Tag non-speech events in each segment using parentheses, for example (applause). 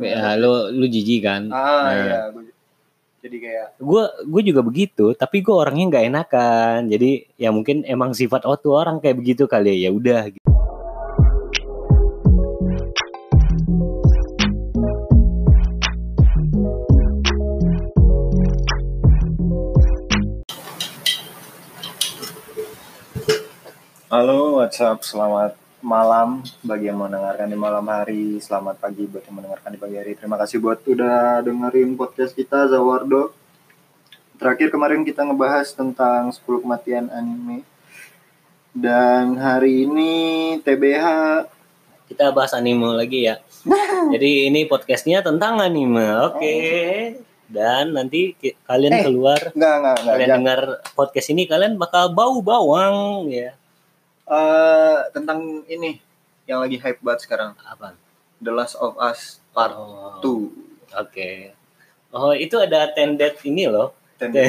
Ya, lu lu jijik kan. Ah Nah. iya, jadi kayak Gue gue juga begitu, tapi gue orangnya nggak enakan. Jadi ya mungkin emang sifat auto orang kayak begitu kali ya. Ya udah. gitu. Halo, WhatsApp, selamat malam bagi yang mendengarkan di malam hari, selamat pagi buat yang mendengarkan di pagi hari. Terima kasih buat udah dengerin podcast kita Zawardo. Terakhir kemarin kita ngebahas tentang 10 kematian anime. Dan hari ini TBH Kita bahas anime lagi ya. (laughs) Jadi ini podcastnya tentang anime. Oke. Dan nanti kalian Eh, keluar, enggak enggak enggak. kalian jangan. dengar podcast ini kalian bakal bau bawang ya. Eh, tentang ini yang lagi hype banget sekarang, Apa? The Last of Us Part Oh, 2. Oke. Oh itu ada tendet ini loh. Dan (laughs)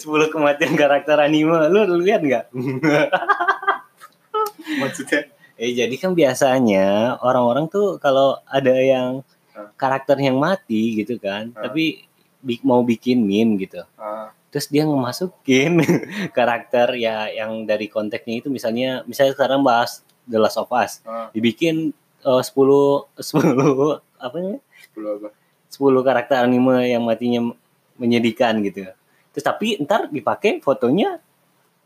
10 kematian karakter anime. Lu, lu lihat nggak? (laughs) maksudnya Eh jadi kan biasanya orang-orang tuh kalau ada yang Hah? karakter yang mati gitu kan, Hah? tapi bi- mau bikin meme gitu. ah, Terus dia ngemasukin (laughs) karakter ya yang dari konteksnya itu misalnya misalnya sekarang bahas The Last of Us, ah, dibikin eh, 10 10 (laughs) apa ya? 10 apa? 10 karakter anime yang matinya menyedihkan gitu. Terus tapi ntar dipakai fotonya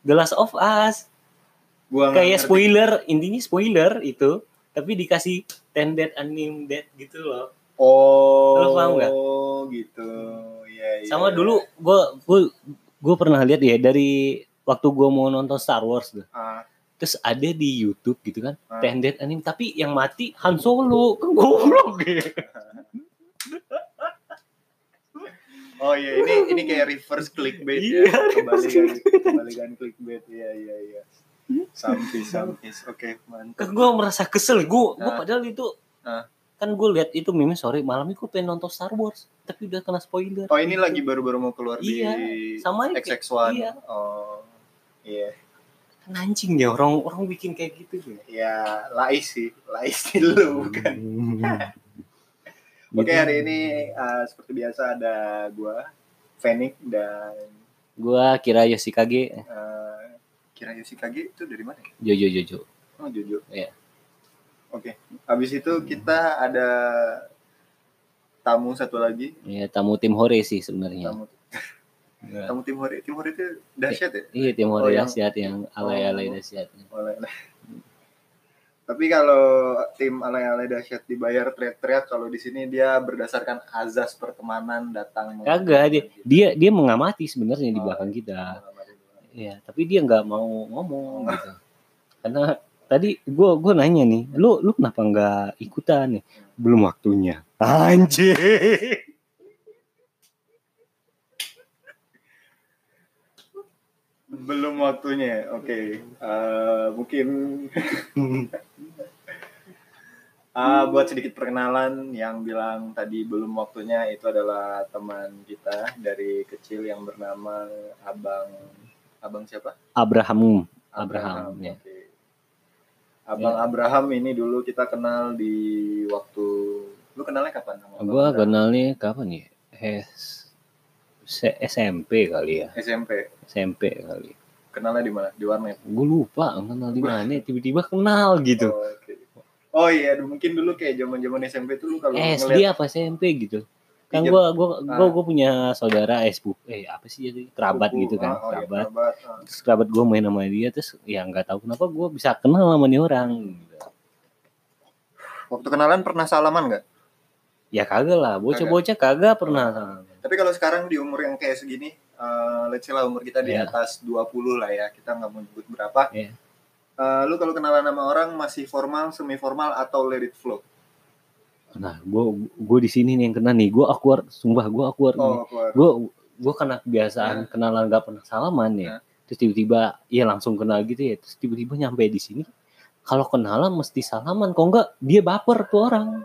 The Last of Us. Gua Kayak ngerti. spoiler, intinya spoiler itu. Tapi dikasih ten dead anime dead gitu loh. Oh, Lu paham nggak? gitu. Iya, iya. Sama dulu gue gue gue pernah lihat ya dari waktu gue mau nonton Star Wars tuh. Ah, Terus ada di YouTube gitu kan, Ah. ten dead anime tapi yang mati Han Solo. Kan (laughs) goblok ya. Oh iya, ini ini kayak reverse clickbait Iya, ya. Kebalikan kebalikan clickbait. Iya, iya, iya. Sampis, sampis. Oke, mantap. Kan gue merasa kesel. Gue gue Ah. padahal itu Ah. Kan gue lihat itu meme sore malam itu pengen nonton Star Wars tapi udah kena spoiler. Oh, ini lagi baru-baru mau keluar Iya, di sama aja. XX1. Iya. Oh. Iya. Kan anjing ya orang orang bikin kayak gitu ya. Ya, lais sih. Lais sih lu bukan. (laughs) Oke, hari ini uh, seperti biasa ada gua Fenix dan Gua kira Yoshikage uh, Kira Yoshikage itu dari mana ya? Jojo Jojo. Oh, Jojo. Iya. Oke. Habis itu kita ada tamu satu lagi. Iya, tamu tim Hore sih sebenarnya. Tamu tamu tim Hore. Tim Hore itu dahsyat ya? Iya, tim Oh, Hore yang- dahsyat yang alay-alay Oh. dahsyat. Oleh Tapi kalau tim alay-alay dahsyat dibayar teriak-teriak kalau di sini dia berdasarkan azas pertemanan datang Kagak dia dia dia mengamati sebenarnya di Oh. belakang kita. Iya, tapi dia nggak mau ngomong (laughs) gitu. Karena tadi gua gua nanya nih, lu lu kenapa nggak ikutan nih? Belum waktunya. Anjing. Belum waktunya. Oke. Eh, mungkin (laughs) Ah, buat sedikit perkenalan yang bilang tadi belum waktunya itu adalah teman kita dari kecil yang bernama Abang Abang siapa? Abraham. Abraham, ya. oke. Abang Abraham ini dulu kita kenal di waktu lu kenalnya kapan sama Abang Gua Abraham? kenalnya kapan ya? S S- SMP kali ya. SMP. SMP kali. Kenalnya di mana? Di warnet. Gue lupa kenal di mana. Tiba-tiba kenal gitu. Oh, oke. Oh iya, mungkin dulu kayak zaman-zaman SMP tuh lu kalau SD ngeliat apa SMP gitu. Kan gua gua gua, Ah. gua punya saudara eh sepupu eh apa sih jadi kerabat buku, gitu kan, ah, oh iya, kerabat. kerabat. ah. Terus kerabat gua main sama dia terus ya nggak tahu kenapa gua bisa kenal sama nih orang gitu. Waktu kenalan pernah salaman nggak? Ya kagak lah, bocah-bocah kagak pernah. Tapi kalau sekarang di umur yang kayak segini, eh let's say lah umur kita di Iya. atas 20 lah ya, kita nggak mau nyebut berapa. Iya. Eh, lu kalau kenalan sama orang masih formal, semi formal atau let it flow? Nah, gua gua di sini nih yang kena nih. Gua awkward, sumpah gua awkward nih. Oh. Gua gua karena kebiasaan kenalan gak pernah salaman ya. Nah. Terus tiba-tiba ya langsung kenal gitu ya. Terus tiba-tiba nyampe di sini kalau kenalan mesti salaman, kok enggak dia baper tuh orang.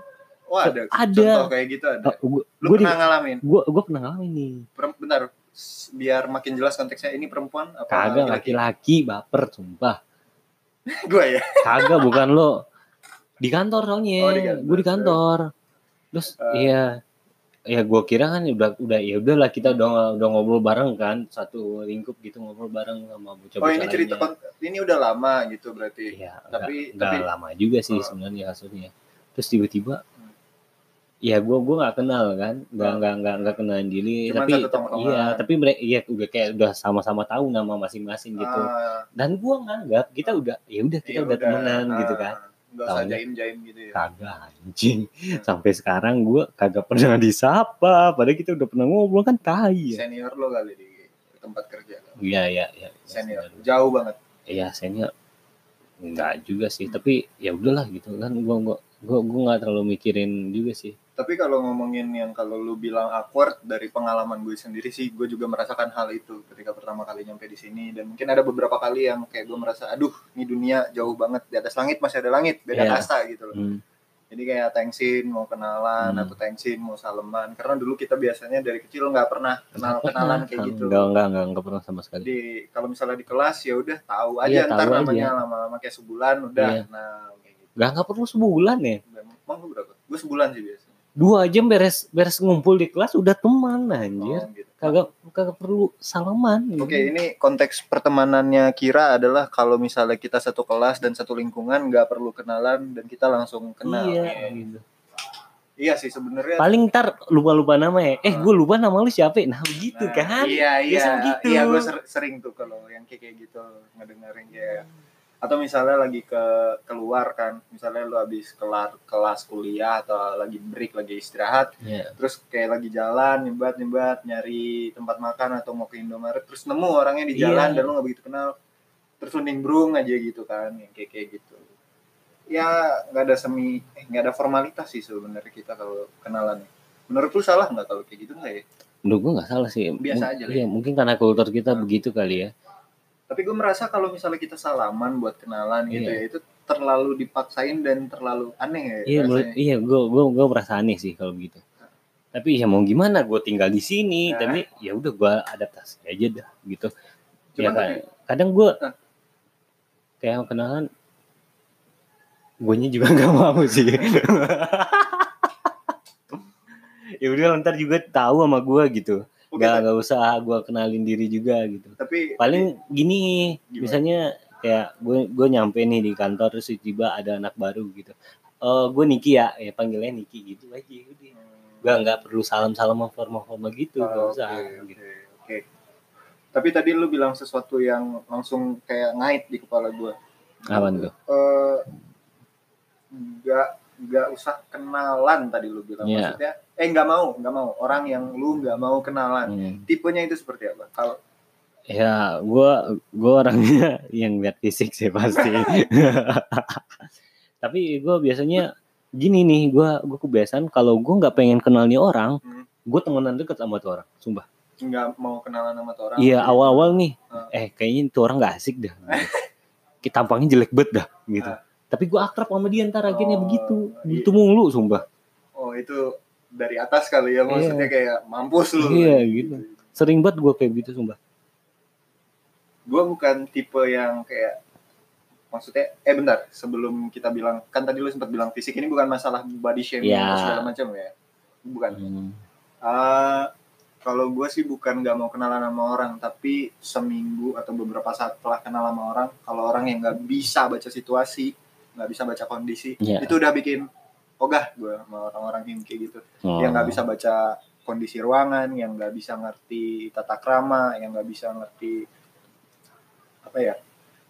Wah, ada. Ada. Contoh kayak gitu ada. Gua, Lu gua, di- pernah ngalamin? gua, gua pernah ngalamin nih. Bentar, biar makin jelas konteksnya ini perempuan apa Kagak laki-laki? baper sumpah. (laughs) Gua ya. Kagak bukan lo. Di kantor soalnya Oh, gue di kantor terus Ah. iya ya gue kira kan udah udah ya udahlah kita udah udah ngobrol bareng kan satu lingkup gitu ngobrol bareng sama bocah-bocah Oh ini cerita ini udah lama gitu berarti. Iya, Tapi- nggak nggak tapi- lama juga sih Oh. sebenarnya kasusnya. Terus tiba-tiba, Hmm. ya gue gua nggak kenal kan, nggak Oh. nggak nggak nggak kenalan diri, Cuman tapi iya, tapi mereka iya udah kayak udah sama-sama tahu nama masing-masing gitu. Ah, Dan gue nganggap kita udah ya udah kita iya udah temenan Ah, gitu kan. Nggak usah jaim-jaim gitu ya. Kagak anjing. Sampai sekarang gue kagak pernah disapa, padahal kita udah pernah ngobrol kan tai ya. Senior lo kali di tempat kerja. Iya iya iya. Senior. Jauh banget. Iya senior enggak juga sih, tapi ya udahlah gitu kan gua gua gua gua nggak terlalu mikirin juga sih. Tapi kalau ngomongin yang kalau lu bilang awkward dari pengalaman gue sendiri sih, gue juga merasakan hal itu ketika pertama kali nyampe di sini dan mungkin ada beberapa kali yang kayak gue merasa, aduh, ini dunia jauh banget di atas langit masih ada langit, beda Iya. kasta gitu loh. Hmm. Jadi kayak thanksin mau kenalan Hmm. atau thanksin mau salaman karena dulu kita biasanya dari kecil nggak pernah kenal (laughs) kenalan kayak gitu. Enggak enggak enggak enggak pernah sama sekali. Jadi kalau misalnya di kelas ya udah tahu aja Iya, ntar tahu namanya lama-lama kayak sebulan udah Iya. nah kayak gitu. Enggak enggak perlu sebulan ya. Emang berapa? Gue sebulan sih biasanya. Dua jam beres beres ngumpul di kelas udah teman anjir. Oh, gitu. Kagak kagak perlu salaman. gitu. Oke, ini konteks pertemanannya Kira adalah kalau misalnya kita satu kelas dan satu lingkungan nggak perlu kenalan dan kita langsung kenal. Iya Iya, gitu. Iya sih sebenarnya. Paling ntar lupa-lupa nama ya. Eh, gue lupa nama lu siapa? Nah, begitu Nah, kan. Iya iya. Biasa begitu. Iya gue sering tuh kalau yang kayak gitu ngedengerin kayak atau misalnya lagi ke keluar kan, misalnya lu habis kelar kelas kuliah atau lagi break lagi istirahat, Iya. terus kayak lagi jalan nyebat nyebat nyari tempat makan atau mau ke Indomaret terus nemu orangnya di jalan Iya. dan lu nggak begitu kenal terus lu nimbrung aja gitu kan yang kayak kayak gitu ya nggak ada semi eh, nggak ada formalitas sih sebenarnya kita kalau kenalan menurut lu salah nggak kalau kayak gitu nggak ya Menurut gue nggak salah sih. Biasa Mung- aja lah Iya, mungkin karena kultur kita Hmm. begitu kali ya. Tapi gue merasa kalau misalnya kita salaman buat kenalan gitu Iya. ya itu terlalu dipaksain dan terlalu aneh ya Iya, rasanya. iya, gue gue gue merasa aneh sih kalau begitu. Tapi ya mau gimana, gue tinggal di sini, Nah. tapi ya udah gue adaptasi aja dah gitu. ya Cuman kan, tapi- kadang gue Nah. kayak kenalan, gue juga (laughs) nggak mau sih. (laughs) ya udah ntar juga tahu sama gue gitu. Oke, Gak nggak usah gue kenalin diri juga gitu. tapi Paling gini, Gimana? misalnya kayak gue gue nyampe nih di kantor terus tiba ada anak baru gitu. Eh gue Niki ya, ya panggilnya Niki gitu aja udah. Gak nggak perlu salam salam formal formal gitu, nggak Oh, usah. Oke, gitu. oke. Tapi tadi lu bilang sesuatu yang langsung kayak ngait di kepala gua. Apaan tuh? Eh, nggak nggak usah kenalan tadi lu bilang Iya. maksudnya eh nggak mau nggak mau orang yang lu nggak mau kenalan Hmm. tipenya itu seperti apa kalau Ya, gue gue orangnya (laughs) yang lihat fisik sih pasti. (laughs) Tapi gue biasanya gini nih, gue gue kebiasaan kalau gue nggak pengen kenal nih orang, Hmm. gue temenan deket sama tuh orang, sumpah. nggak mau kenalan sama tuh orang Iya awal-awal nih, Ah. eh kayaknya tuh orang nggak asik dah. (laughs) Kita tampangnya jelek banget dah, gitu. Ah. Tapi gue akrab sama dia ntar akhirnya Oh, begitu, iya. gitu mulu, sumpah. oh itu dari atas kali ya maksudnya kayak mampus lu Iya, gitu. Sering banget gue kayak gitu, sumpah. gue bukan tipe yang kayak maksudnya eh bentar sebelum kita bilang kan tadi lu sempat bilang fisik ini bukan masalah body shaming atau segala macam ya bukan Hmm. Eh, kalau gue sih bukan nggak mau kenalan sama orang tapi seminggu atau beberapa saat setelah kenal sama orang kalau orang yang nggak bisa baca situasi nggak bisa baca kondisi Iya. itu udah bikin ogah gue sama orang-orang yang kayak gitu Oh. yang nggak bisa baca kondisi ruangan yang nggak bisa ngerti tata krama yang nggak bisa ngerti apa ya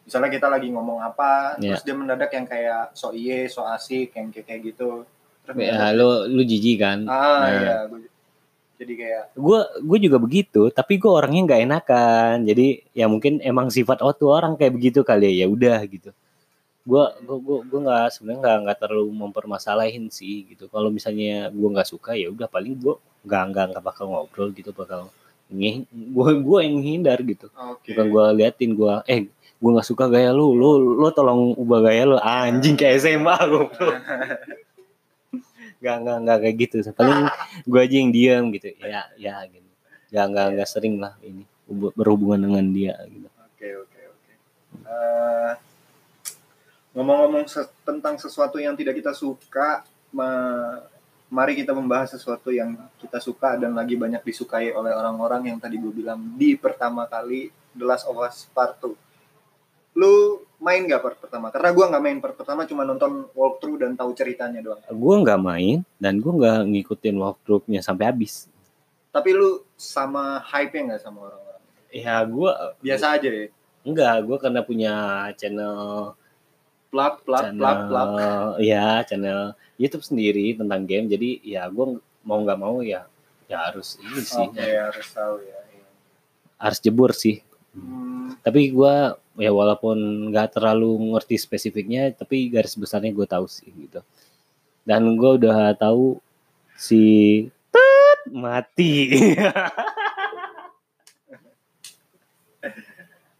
misalnya kita lagi ngomong apa Iya. terus dia mendadak yang kayak so iye so asik yang kayak kayak gitu terus Ya, lu lu jijik kan? ah Nah. iya gua- jadi kayak gue gue juga begitu tapi gue orangnya nggak enakan jadi ya mungkin emang sifat auto orang kayak begitu kali ya ya udah gitu gue gue gue gue nggak sebenarnya nggak nggak terlalu mempermasalahin sih gitu. Kalau misalnya gue nggak suka ya udah paling gue nggak nggak nggak bakal ngobrol gitu bakal gue gue yang hindar gitu. Oke. Bukan gue liatin gue eh gue nggak suka gaya lu lu lu tolong ubah gaya lu. Anjing kayak SMA gue (laughs) nggak nggak nggak kayak gitu. Paling gue aja yang diam gitu. Ya ya gitu. Nggak nggak nggak sering lah ini hub- berhubungan dengan dia gitu. Oke oke oke. Eh, Ngomong-ngomong se- tentang sesuatu yang tidak kita suka, ma- mari kita membahas sesuatu yang kita suka dan lagi banyak disukai oleh orang-orang yang tadi gue bilang di pertama kali The Last of Us Part 2. Lu main gak part pertama? Karena gue nggak main part pertama, cuma nonton walkthrough dan tahu ceritanya doang. gue nggak main dan gue nggak ngikutin walkthrough-nya sampai habis Tapi lu sama hype-nya nggak sama orang-orang? ya gue Biasa aja ya. enggak gue karena punya channel Plak, plak, channel plak, plak. ya channel YouTube sendiri tentang game jadi ya gue mau nggak mau ya ya harus ini sih Oke, harus tahu ya. iya. harus jebur sih Hmm, tapi gue ya walaupun nggak terlalu ngerti spesifiknya tapi garis besarnya gue tahu sih gitu dan gue udah tahu si Tet mati (laughs)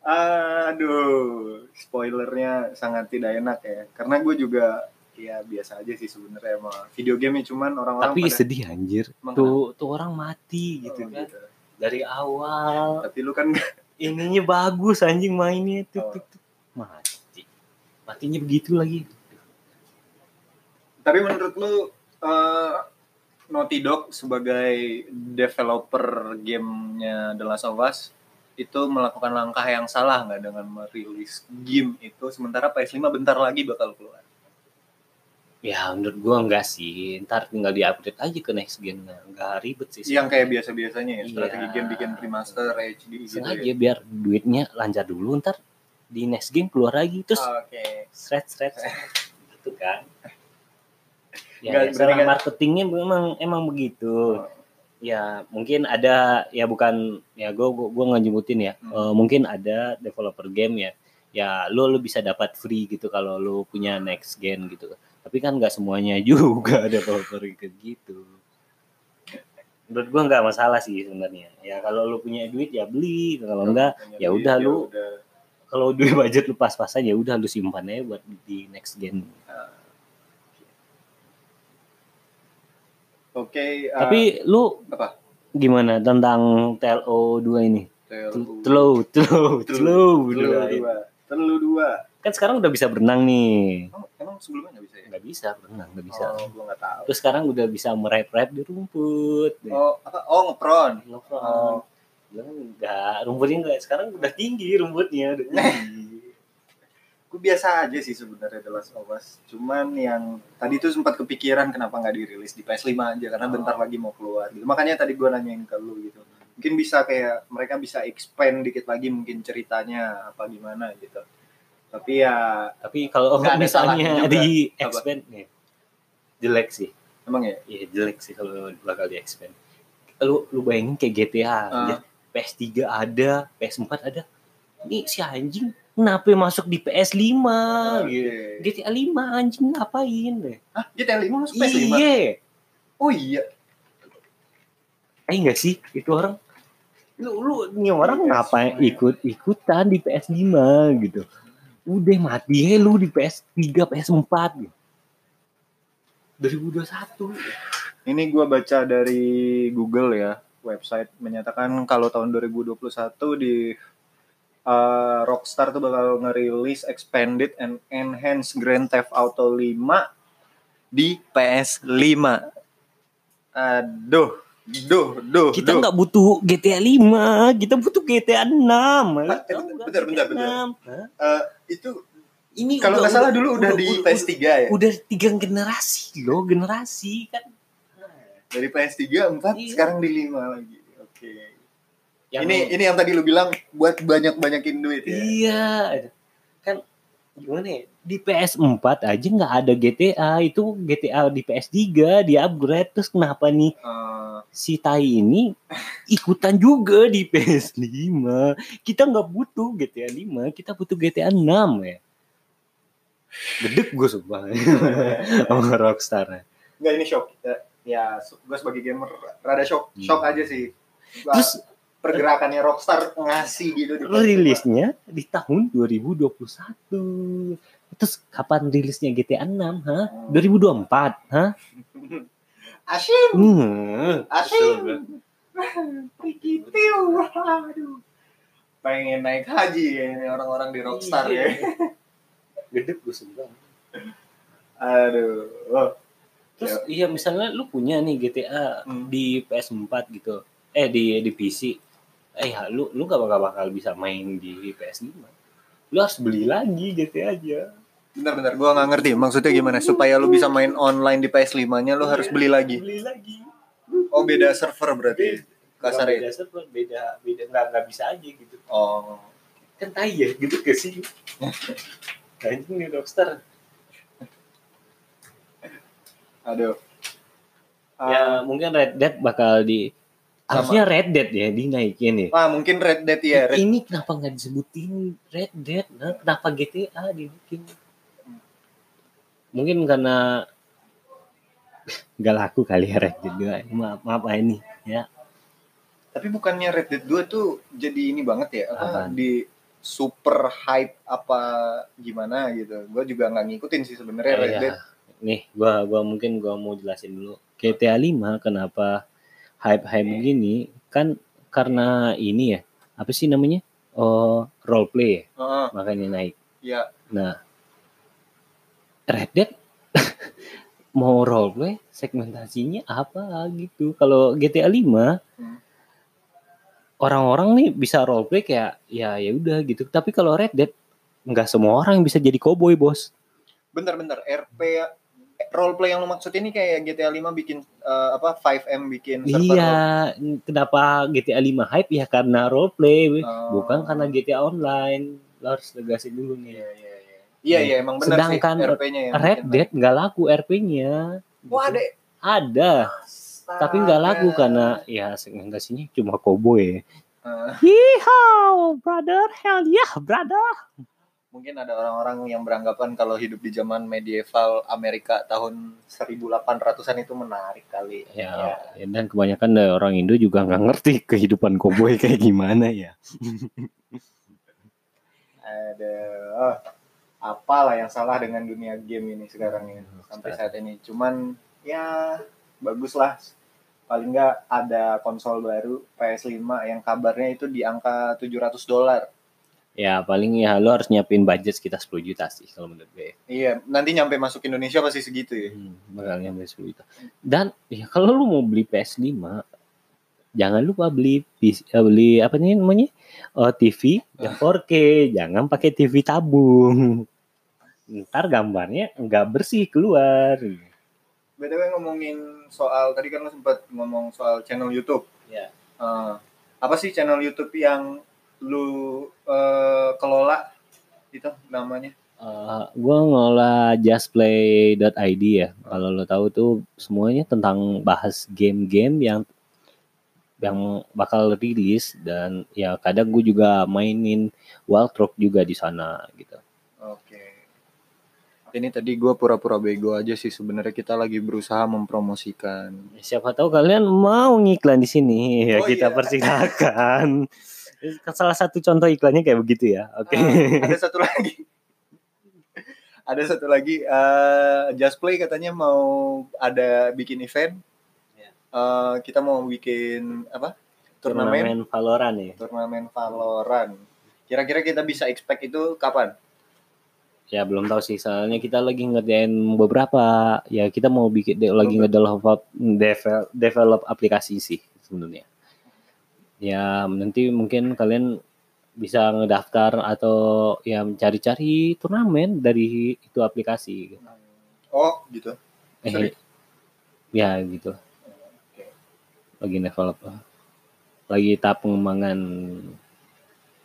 Aduh, spoilernya sangat tidak enak ya. Karena gue juga ya biasa aja sih sebenarnya sama video game cuman orang-orang tapi pada sedih anjir tuh tuh orang mati Oh, gitu kan gitu. dari awal Tapi lu kan ininya bagus anjing mainnya tuh, Oh. tuh, tuh. mati matinya begitu lagi tapi menurut lu eh, Naughty Dog sebagai developer gamenya The Last of Us itu melakukan langkah yang salah nggak dengan merilis game itu sementara PS5 bentar lagi bakal keluar. ya menurut gua enggak sih ntar tinggal di-upgrade aja ke next gen enggak ribet sih Yang kayak biasa-biasanya ya, strategi Iya. game bikin remaster HD gitu sengaja ya. biar duitnya lancar dulu ntar di next game keluar lagi terus Oke. shred shred gitu kan (laughs) ya, ya, marketingnya memang emang begitu Oh. Ya mungkin ada ya bukan ya gue gua, gua nggak nyebutin ya. Hmm. Eh, mungkin ada developer game ya. Ya lo lo bisa dapat free gitu kalau lo punya next gen gitu. Tapi kan nggak semuanya (laughs) juga developer kayak gitu. Menurut gua nggak masalah sih sebenarnya. Ya kalau lo punya duit ya beli. Kalau enggak ya udah lu- udah. kalau duit budget lu pas-pasan ya udah lu simpan aja buat di next gen Oke, eh, tapi lu apa? gimana tentang TLO 2 ini telo, Telu dua. Telu dua. Kan sekarang udah bisa berenang nih. Emang, emang sebelumnya nggak bisa ya? Nggak bisa berenang, nggak bisa. Oh, gua nggak tahu. Terus sekarang udah bisa merep-rep di rumput. Oh, apa? Oh, ngepron. Ngepron. Oh. Enggak, rumputnya enggak. Sekarang udah tinggi rumputnya, udah (laughs) tinggi. Gue biasa aja sih sebenarnya The Last of Us. Cuman yang tadi tuh sempat kepikiran kenapa nggak dirilis di PS5 aja karena Oh. bentar lagi mau keluar gitu. Makanya tadi gue nanyain ke lu gitu. Mungkin bisa kayak mereka bisa expand dikit lagi mungkin ceritanya apa gimana gitu. Tapi ya Tapi kalau misalnya di Apa? expand nih, jelek sih. emang ya Iya jelek sih kalau bakal di expand. Lu lu bayangin kayak GTA, Ah. ya, PS3 ada, PS4 ada. Ini si anjing kenapa masuk di PS5 gitu. Oke. GTA 5 anjing ngapain deh? Hah, GTA 5 masuk PS5? Iya. Oh iya. Eh enggak sih itu orang lu lu ini orang Di ngapain PS5 ikut ikutan di PS5 gitu. Udah mati ya lu di PS3, PS4 gitu. 2021. Ini gua baca dari Google ya, website menyatakan kalau tahun 2021 di uh, Rockstar tuh bakal ngerilis expanded and enhanced Grand Theft Auto 5 di PS5. Aduh, duh, duh, Kita nggak butuh GTA 5, kita butuh GTA 6. Ah, eh, Tahu nggak bentar, bentar, GTA bentar. 6? Hah? Eh, itu Ini kalau udah- nggak salah udah- dulu udah, di PS3 ya. Udah tiga generasi loh, generasi kan. Dari PS3 4 Iya. sekarang di 5 lagi. Oke. Yang- Ini ini yang tadi lu bilang buat banyak-banyakin duit ya. Iya. Kan gimana ya? Di PS4 aja nggak ada GTA, itu GTA di PS3 di upgrade terus kenapa nih Eh, si Tai ini ikutan juga di PS5. Kita nggak butuh GTA 5, kita butuh GTA 6 ya. Gedek gue sumpah (laughs) sama Rockstar. Enggak ini shock. Ya, ya gue sebagai gamer rada shock, Hmm. shock aja sih. Terus pergerakannya Rockstar ngasih gitu di rilisnya di tahun 2021. Terus kapan rilisnya GTA 6, ha? 2024, ha? Asyik, Hmm. asyik. Prikitiu, aduh. Pengen naik haji ya ini orang-orang di Rockstar ya. Iya. (laughs) Gede gue sebelah. Aduh. Oh. Terus iya misalnya lu punya nih GTA Hmm. di PS4 gitu. Eh di di PC. Eh ya, lu lu gak bakal bakal bisa main di PS5. Lu harus beli lagi GTA aja. Bentar-bentar, gua nggak ngerti maksudnya gimana supaya lu bisa main online di PS5-nya lu harus beli lagi. Beli lagi. Oh, beda server berarti. Kasarnya. Beda server, beda beda nggak nggak bisa aja gitu. Oh. Kan tai ya gitu ke sih. Anjing nih Rockstar. Aduh. ya mungkin Red Dead bakal di. Harusnya Red Dead ya dinaikin ya. Ah, mungkin Red Dead ya. Red... Ini kenapa nggak disebutin Red Dead? Nah, kenapa GTA dibikin? Mungkin karena (laughs) nggak laku kali ya Red Dead 2. Maaf, maaf ah, ini ya. Tapi bukannya Red Dead 2 tuh jadi ini banget ya? Apa di super hype apa gimana gitu. Gua juga nggak ngikutin sih sebenarnya Red Iya. Dead. Nih, gua gua mungkin gua mau jelasin dulu. GTA 5 kenapa hype-hype begini? Kan karena ini ya. Apa sih namanya? Oh, role play ya, Heeh, makanya naik. ya. Nah, Red Dead (laughs) mau roleplay segmentasinya apa gitu. Kalau GTA 5 Hmm. orang-orang nih bisa roleplay kayak ya ya udah gitu. Tapi kalau Red Dead nggak semua orang bisa jadi cowboy, Bos. Bentar-bentar, RP ya. Roleplay yang lu maksud ini kayak GTA 5 bikin eh, apa 5M bikin server Iya, kenapa GTA 5 hype ya karena roleplay, weh. Oh. bukan karena GTA online. Lo harus tegasin dulu Iya, nih. iya, iya. Iya, iya, emang benar sih Sedangkan RP-nya yang Red Dead nggak laku RP-nya. Wah, ada. Ada. tapi nggak laku Astaga. karena ya segmentasinya cuma cowboy. Eh, Yeehaw, brother, hell yeah, brother. Mungkin ada orang-orang yang beranggapan kalau hidup di zaman medieval Amerika tahun 1800-an itu menarik kali. Ya, ya, dan kebanyakan dari orang Indo juga nggak ngerti kehidupan cowboy kayak gimana ya. Ada oh, apalah yang salah dengan dunia game ini sekarang ini sampai saat ini. Cuman ya baguslah paling nggak ada konsol baru PS5 yang kabarnya itu di angka 700 dolar. Ya paling ya lo harus nyiapin budget sekitar 10 juta sih kalau menurut gue. Iya, nanti nyampe masuk Indonesia pasti segitu ya. Hmm, bakal nyampe 10 juta. Dan ya kalau lu mau beli PS5 jangan lupa beli eh, beli apa nih namanya? Oh, TV yang 4K, jangan pakai TV tabung. Ntar gambarnya nggak bersih keluar. BTW ngomongin soal tadi kan lo sempat ngomong soal channel YouTube. Ya. Eh, apa sih channel YouTube yang lu eh, kelola itu namanya? Uh, gue ngelola justplay.id ya. Kalau lo tahu tuh semuanya tentang bahas game-game yang yang bakal rilis dan ya kadang gue juga mainin Wild Rock juga di sana gitu. Oke. Ini tadi gua pura-pura bego aja sih sebenarnya kita lagi berusaha mempromosikan. Siapa tahu kalian mau ngiklan di sini ya Oh, kita iya. persilakan. (laughs) Salah satu contoh iklannya kayak begitu ya. Oke. Ah, ada satu lagi. ada satu lagi eh Just Play katanya mau ada bikin event. Eh, kita mau bikin apa? Turnamen Turnamen Valorant ya. turnamen Valorant. Kira-kira kita bisa expect itu kapan? Ya belum tahu sih, soalnya kita lagi ngerjain beberapa. Ya kita mau bikin lagi ngedevelop develop, develop aplikasi sih sebenarnya. Ya nanti mungkin kalian bisa ngedaftar atau ya mencari-cari turnamen dari itu aplikasi. Oh, gitu. Eh, ya gitu. Oke. Lagi develop, lagi tahap pengembangan.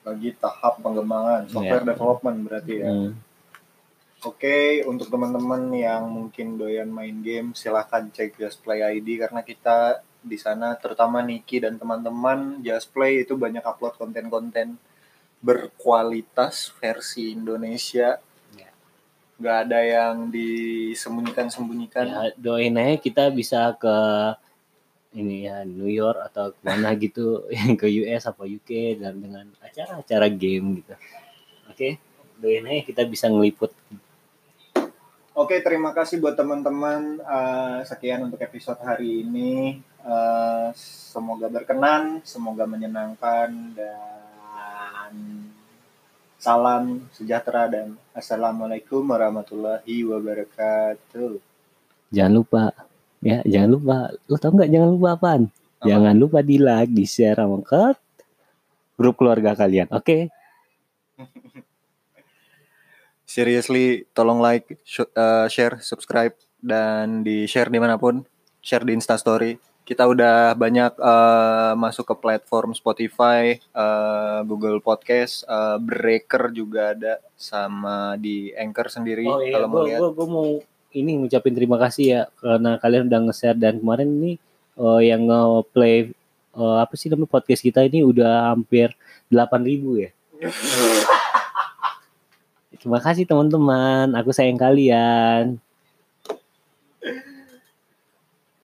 Lagi tahap pengembangan software development berarti ya. Hmm. Oke, untuk teman-teman yang mungkin doyan main game, silahkan cek Just Play ID karena kita di sana, terutama Niki dan teman-teman Just Play itu banyak upload konten-konten berkualitas versi Indonesia. Ya. Nggak ada yang disembunyikan-sembunyikan. Ya, doain aja kita bisa ke ini ya New York atau ke mana (laughs) gitu yang ke US apa UK dan dengan acara-acara game gitu. Oke, doain aja kita bisa ngeliput. Oke, terima kasih buat teman-teman. Eh, sekian untuk episode hari ini. Eh, semoga berkenan, semoga menyenangkan dan Salam sejahtera dan assalamualaikum warahmatullahi wabarakatuh. Jangan lupa ya, jangan lupa. Lo tau nggak jangan lupa apaan? Apa? Jangan lupa di like, di share sama ke grup keluarga kalian. Oke. (laughs) Seriously, tolong like, sh- uh, share, subscribe, dan di share di mana pun. Share di Instastory. Kita udah banyak uh, masuk ke platform Spotify, uh, Google Podcast, uh, Breaker juga ada, sama di Anchor sendiri. Oh iya, kalau mau gue lihat. gua mau ini ngucapin terima kasih ya karena kalian udah nge-share dan kemarin ini eh, yang nge-play eh, apa sih namanya podcast kita ini udah hampir 8000 ya. (laughs) Terima kasih teman-teman, aku sayang kalian.